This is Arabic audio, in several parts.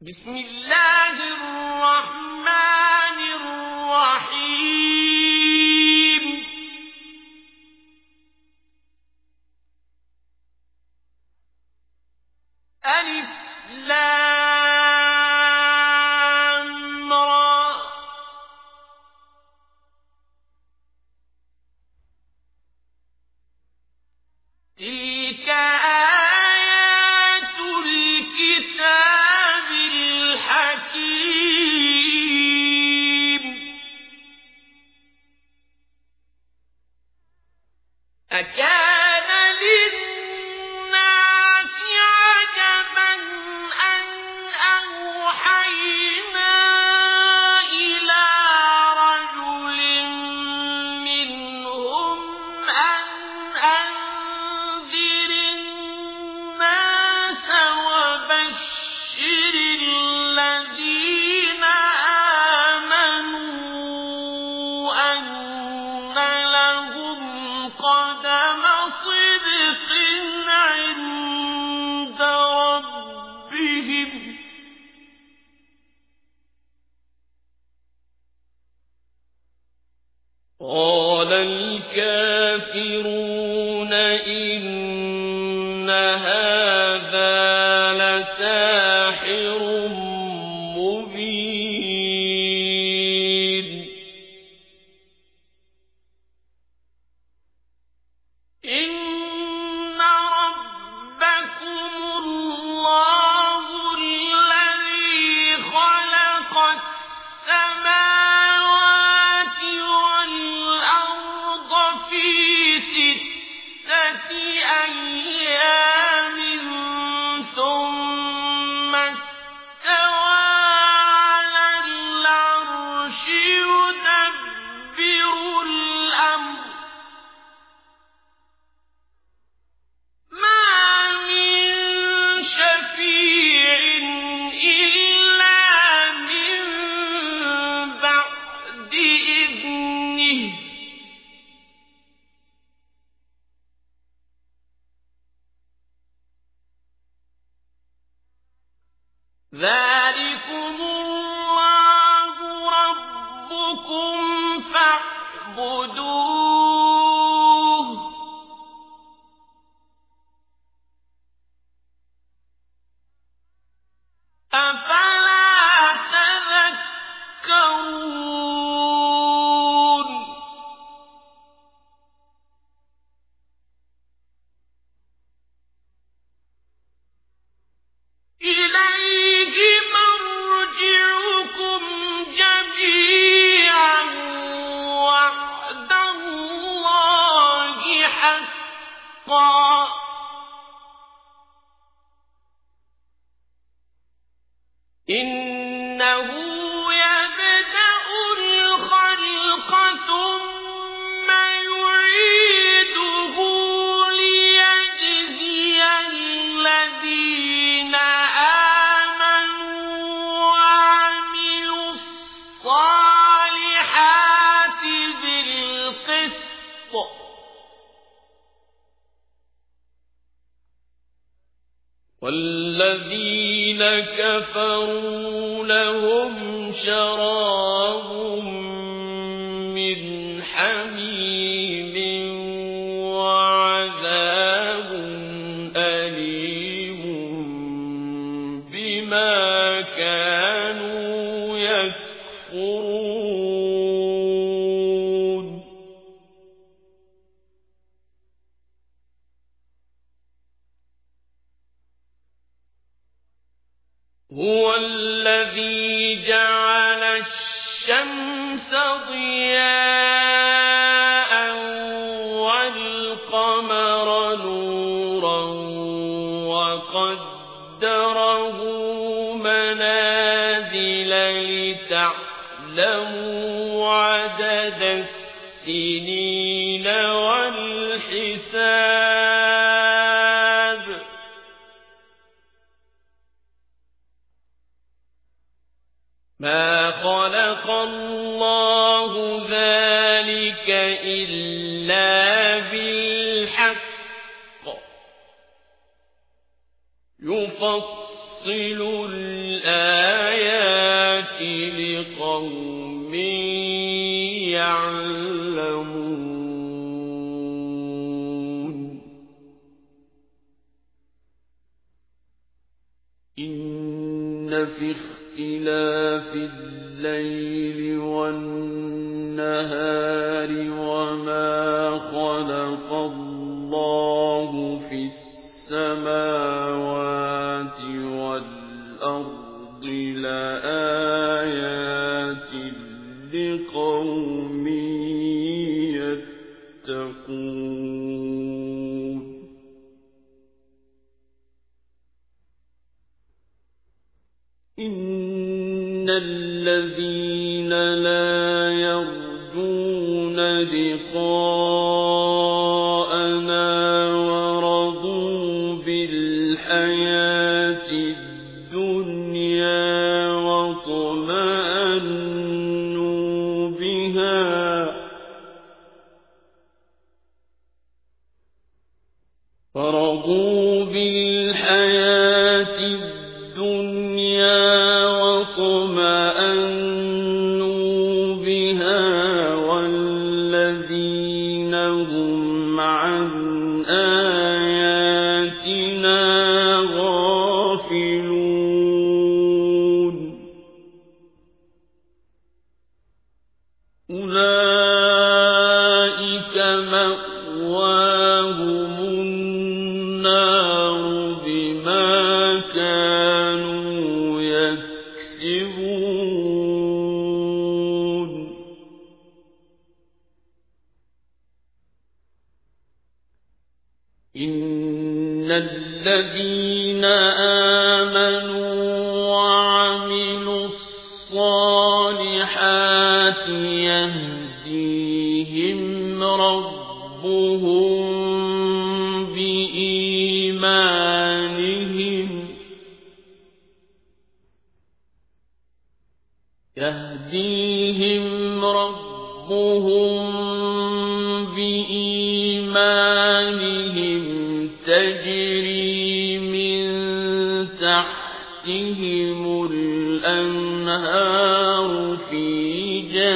بسم الله الرحمن فاعبدوه لفضيله إن في اختلاف الليل والنهار وما خلق الله في السماوات والأرض الْمُفْلِحُونَ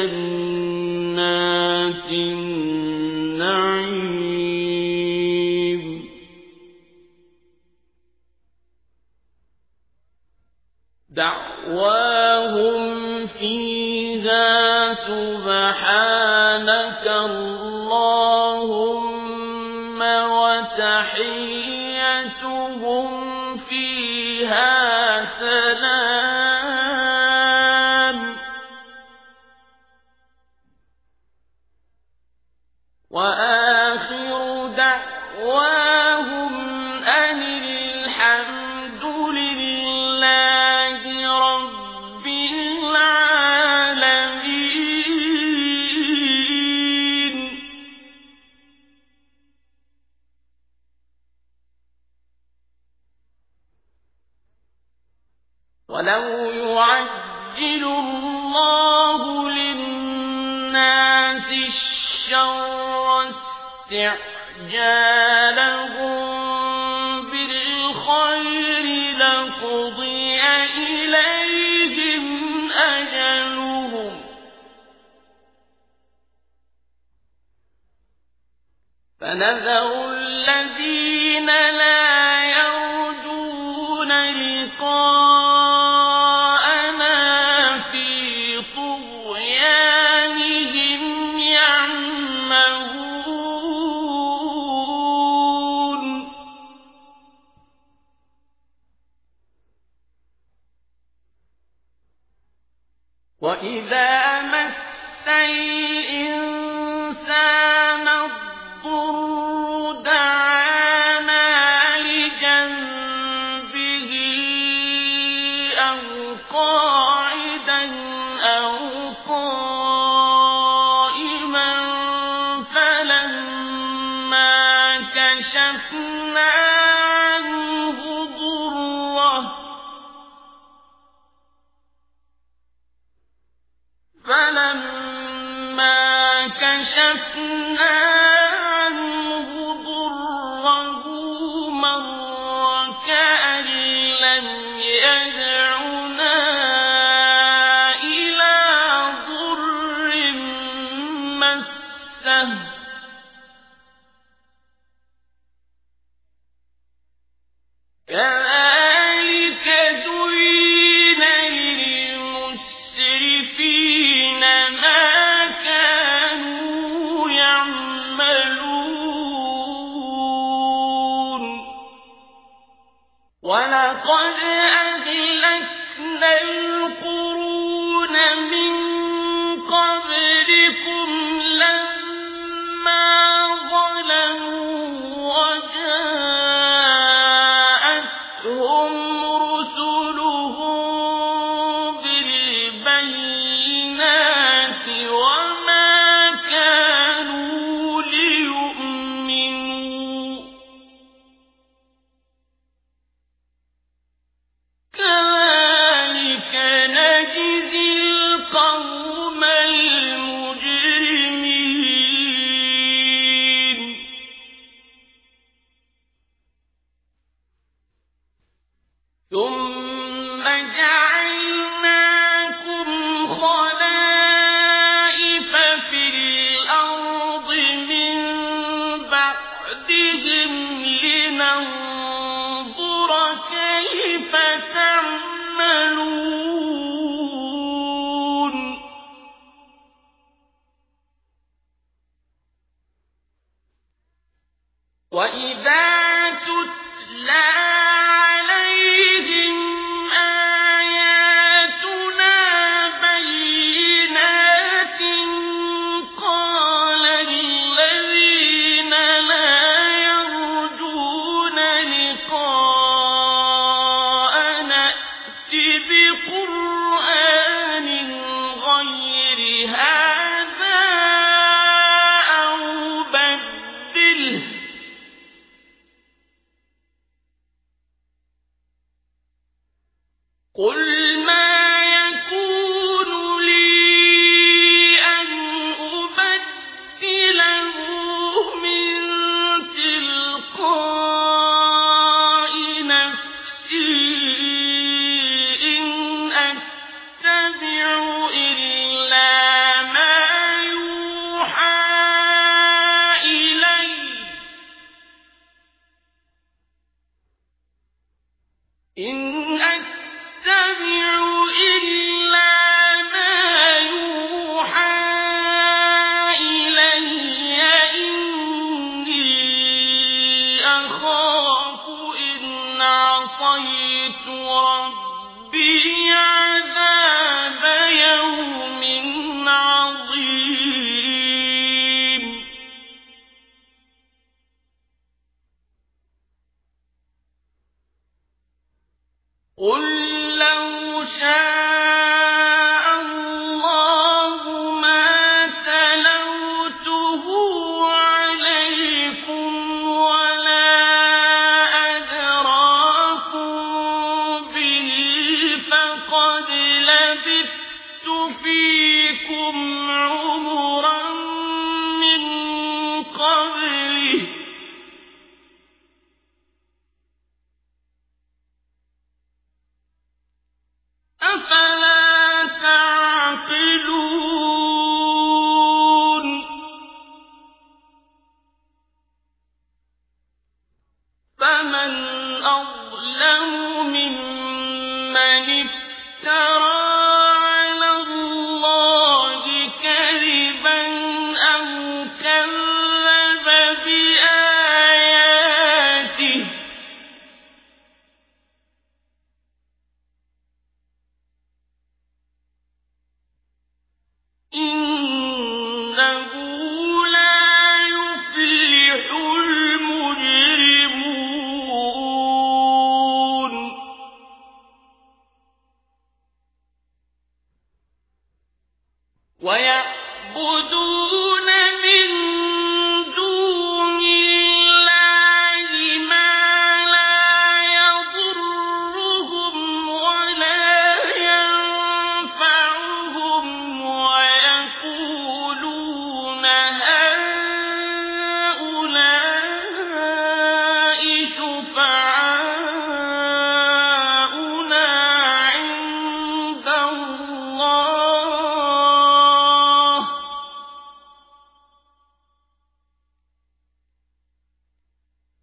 جنات بَسَّةٌ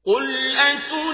قل أتنبئون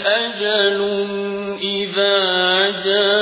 أجل إذا جاء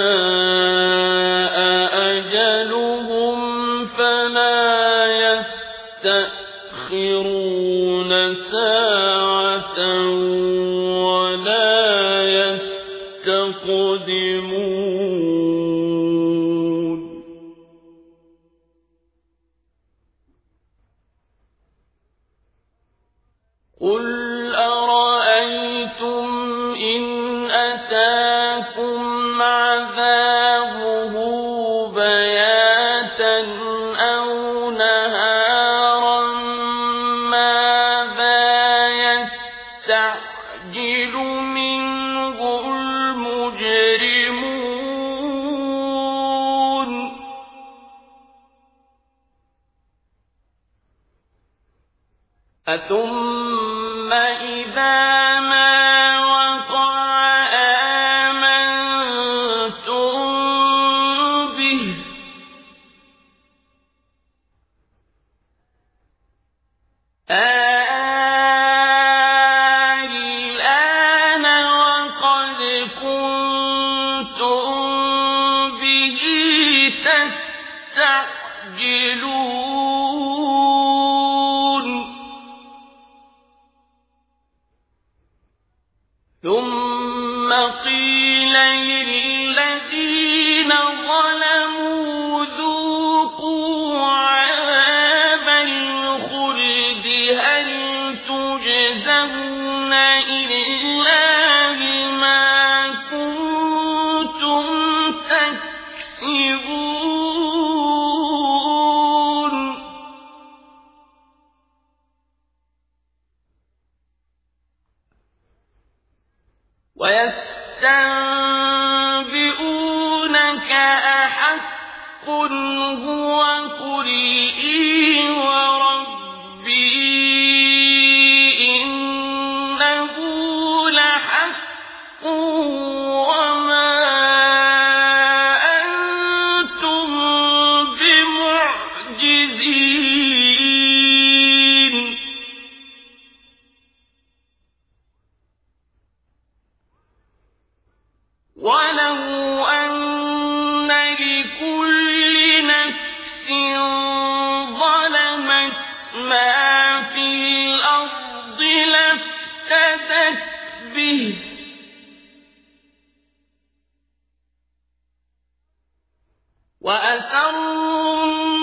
ولو أن لكل نفس ظلمت ما في الأرض به وأسروا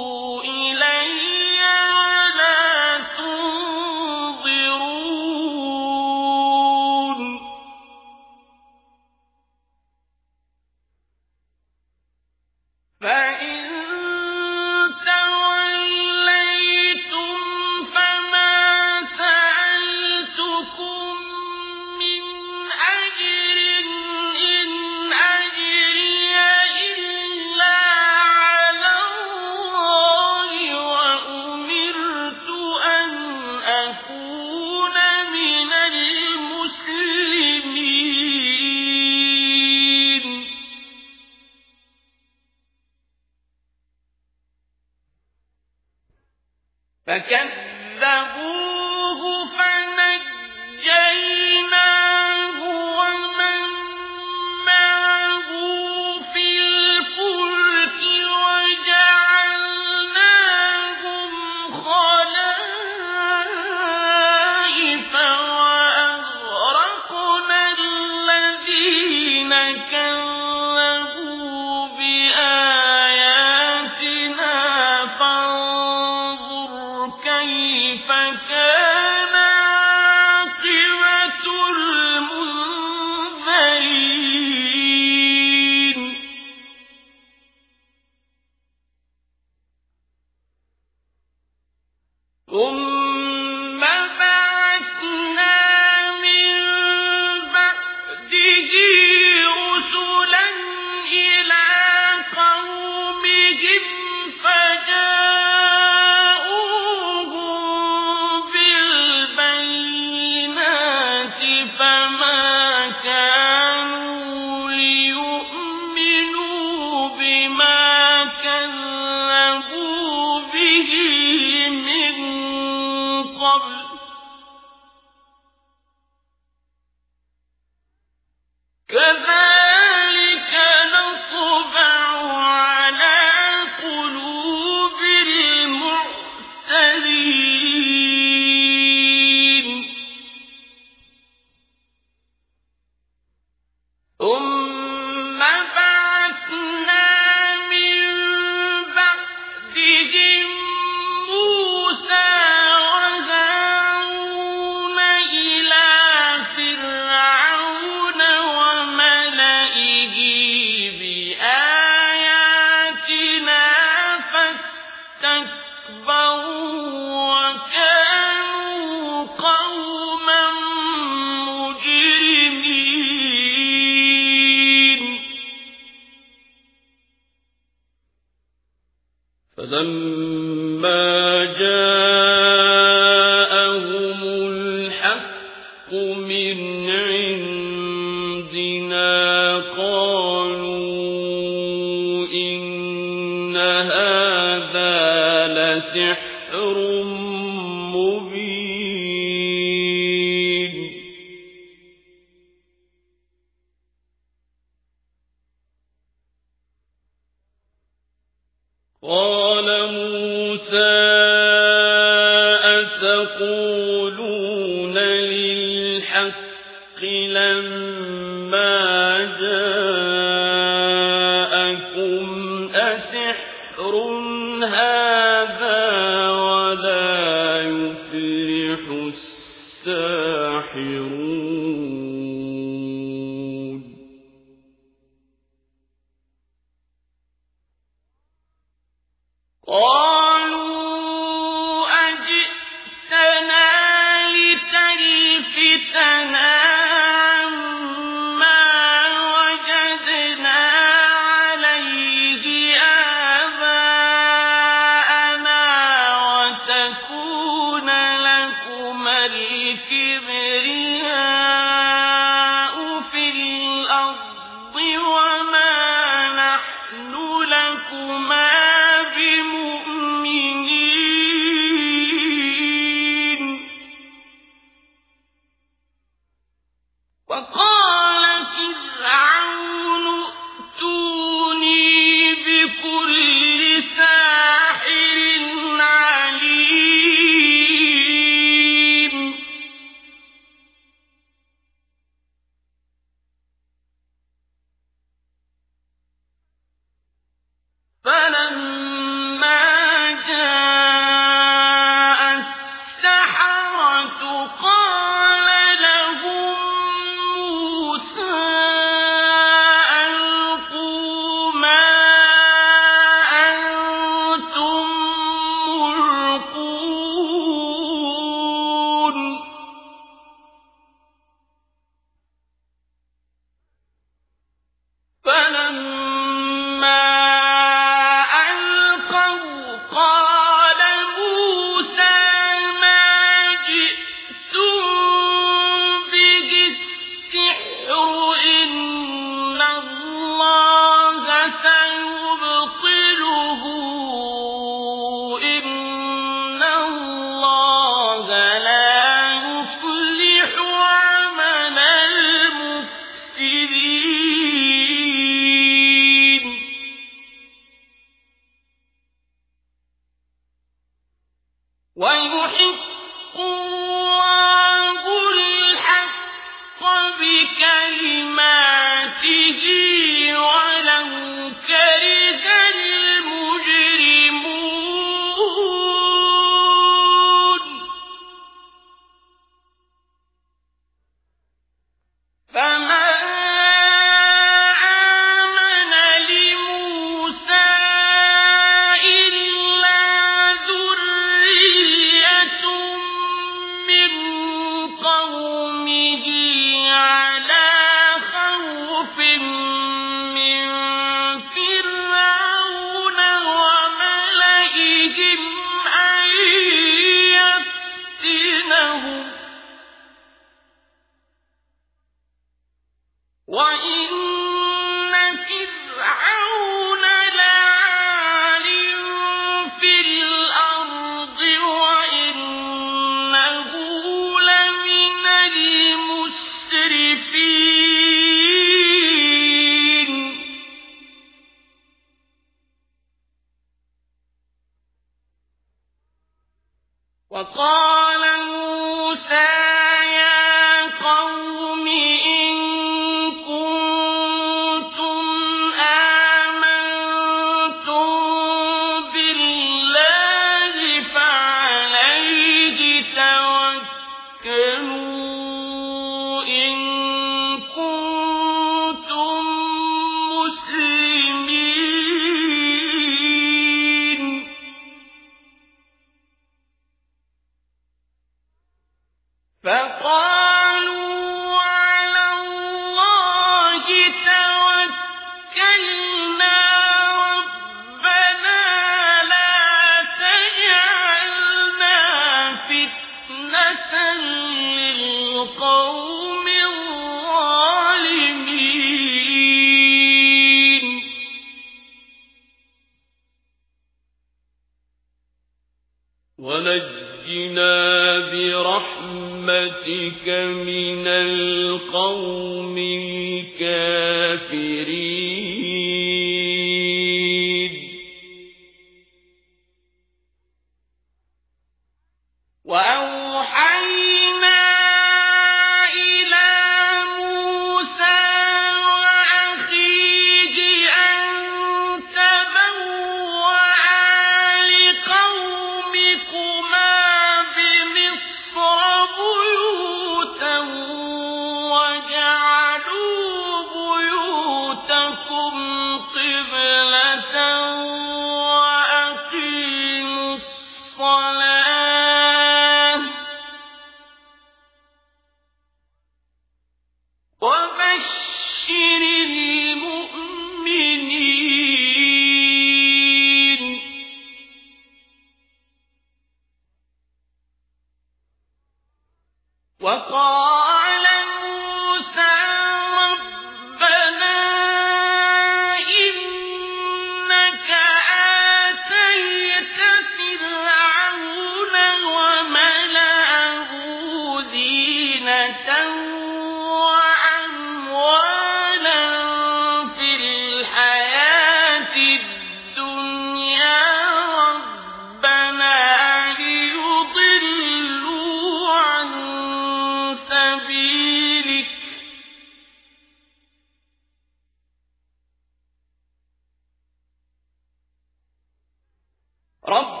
رب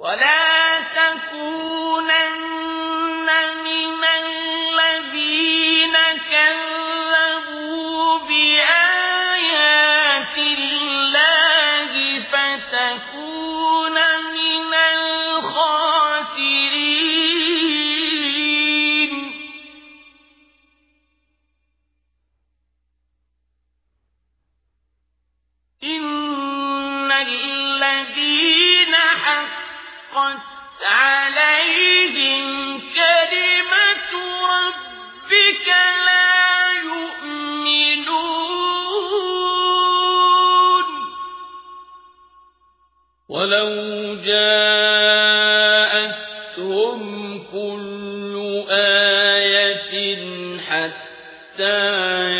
ولا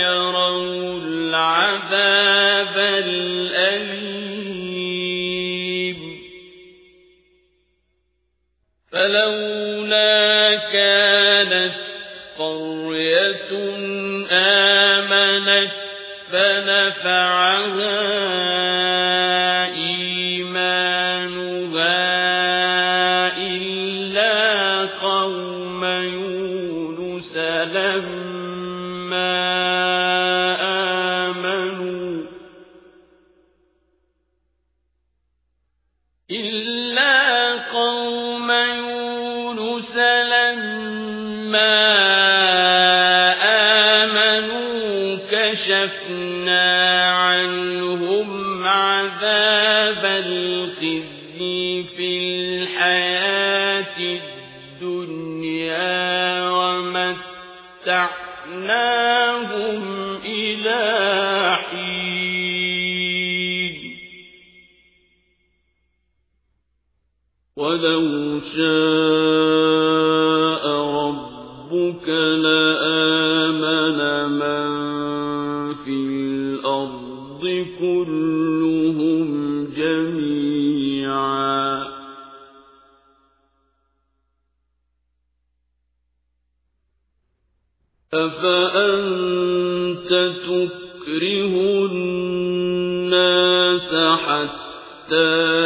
يروا العذاب الأليم فلولا كانت قرية آمنت فنفعها الخزي في الحياة الدنيا ومتعناهم إلى حين. ولو شاء أَنْ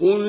قل